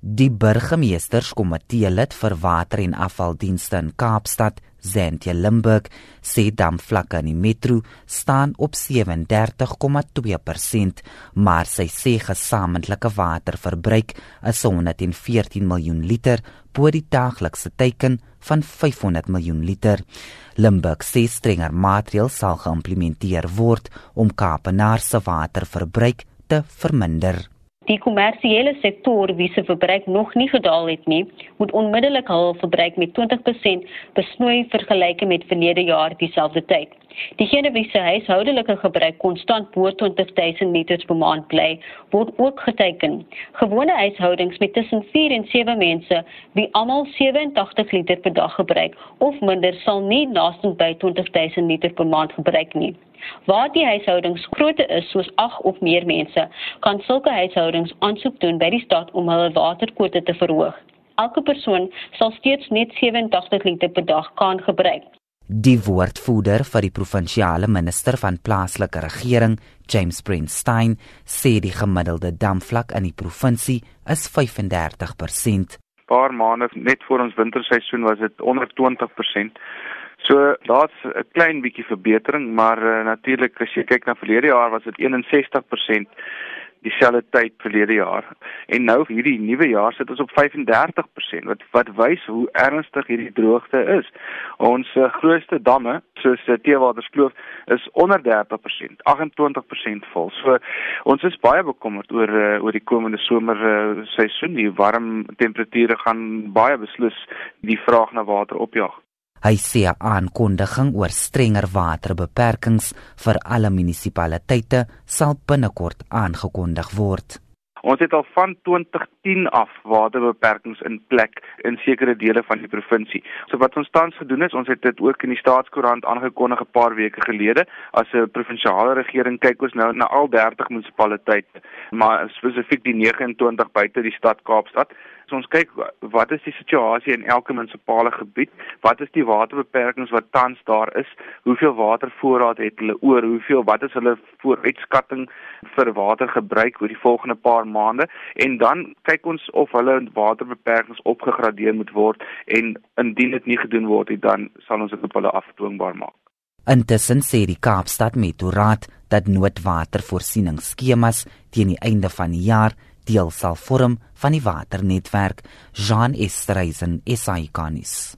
Die burgemeesterskomitee lid vir water en afvaldienste in Kaapstad, Zentia Limburg, sê damvlakke in die metro staan op 37,2%, maar sy sê gesamentlike waterverbruik is 114 miljoen liter bo die daaglikse teiken van 500 miljoen liter. Limburg sê strenger maatreëls sal geïmplementeer word om Kaapenaar se waterverbruik te verminder. Die kommersiële sektor wie se verbruik nog nie gedaal het nie, moet onmiddellik hul verbruik met 20% besnoei vergelyk met verlede jaar dieselfde tyd. Diegene wie se huishoudelike gebruik konstant bo 20000 liters per maand bly, word ook geteken. Gewone huishoudings met tussen 4 en 7 mense wie almal 87 liter per dag gebruik of minder sal nie naaste by 20000 liter per maand gebruik nie. Waar die huishoudings groter is soos 8 of meer mense, kan sulke huishoudings aansoek doen by die stad om hulle waterkwote te verhoog. Elke persoon sal steeds net 87 liter per dag kan gebruik. Die woordvoerder vir die provinsiale minister van plaaslike regering, James Brandstein, sê die gemiddelde damvlak in die provinsie is 35%. Paar maande net voor ons winterseisoen was dit onder 20%. So daar's 'n klein bietjie verbetering, maar uh, natuurlik as jy kyk na verlede jaar was dit 61% dieselfde tyd verlede jaar. En nou hierdie nuwe jaar sit ons op 35% wat wat wys hoe ernstig hierdie droogte is. Ons uh, grootste damme, soos die uh, Teewaterskloof, is onder 30%, 28% vol. So ons is baie bekommerd oor uh, oor die komende somer uh, seisoen. Die warm temperature gaan baie beslis die vraag na water opjaag. Hy sê 'n aankondiging oor strenger waterbeperkings vir alle munisipaliteite sal binnekort aangekondig word. Ons het al van 2010 af waterbeperkings in plek in sekere dele van die provinsie. So wat ons tans gedoen is, ons het dit ook in die staatskoerant aangekondig 'n paar weke gelede. As 'n provinsiale regering kyk ons nou na al 30 munisipaliteite, maar spesifiek die 29 buite die stad Kaapstad. So ons kyk wat is die situasie in elke munisipale gebied? Wat is die waterbeperkings wat tans daar is? Hoeveel watervoorraad het hulle oor? Hoeveel wat is hulle vooruitskatting vir watergebruik oor die volgende paar maande en dan kyk ons of hulle waterbeperkings opgegradeer moet word en indien dit nie gedoen word nie dan sal ons dit op hulle afdwingbaar maak. Intussen sê die Kaapstad Metroraad dat noodwatervoorsieningsskemas teen die einde van die jaar deel sal vorm van die waternetwerk Jean Estreisen SAICanis.